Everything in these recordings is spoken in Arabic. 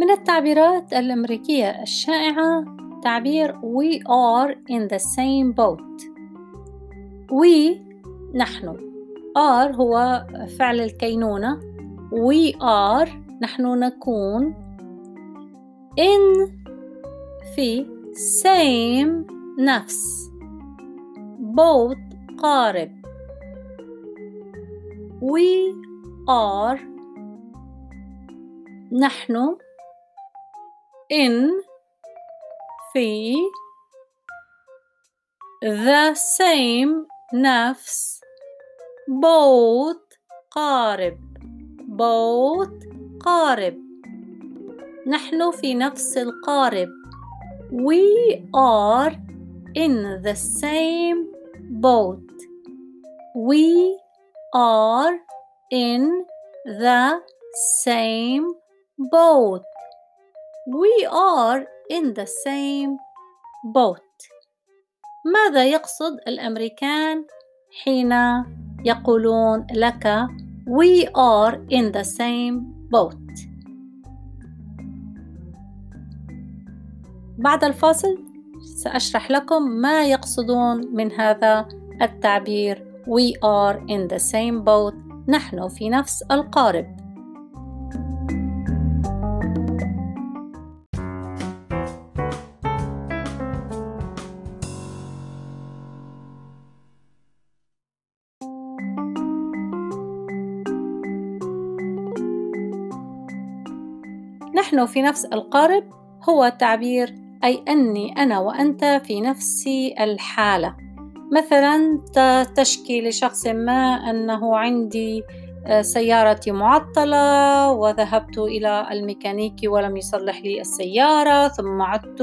من التعبيرات الأمريكية الشائعة تعبير we are in the same boat we نحن. Are هو فعل الكينونة. We are نحن نكون. In في same نفس. Both قارب. We are نحن. In في the same نفس both قارب both قارب نحن في نفس القارب we are in the same boat we are in the same boat we are in the same boat. ماذا يقصد الأمريكان حين يقولون لك we are in the same boat بعد الفاصل سأشرح لكم ما يقصدون من هذا التعبير. We are in the same boat. نحن في نفس القارب. نحن في نفس القارب هو تعبير أي أني أنا وأنت في نفس الحالة. مثلا تشكي لشخص ما أنه عندي آه، سيارتي معطلة وذهبت إلى الميكانيكي ولم يصلح لي السيارة ثم عدت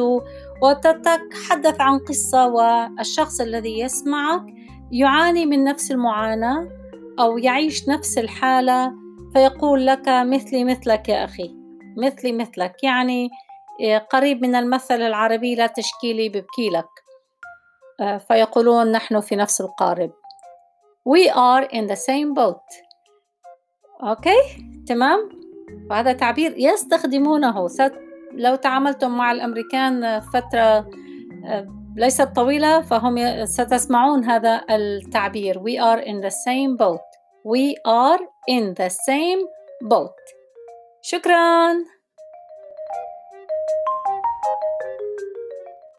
وتتحدث عن قصة والشخص الذي يسمعك يعاني من نفس المعاناة أو يعيش نفس الحالة فيقول لك مثلي مثلك يا أخي. مثلي مثلك يعني آه، قريب من المثل العربي لا تشكيلي ببكيلك آه، فيقولون نحن في نفس القارب we are in the same boat أوكي تمام؟ وهذا تعبير يستخدمونه لو تعاملتم مع الأمريكان فترة آه، ليست طويلة فهم ستسمعون هذا التعبير. We are in the same boat we are in the same boat شكراً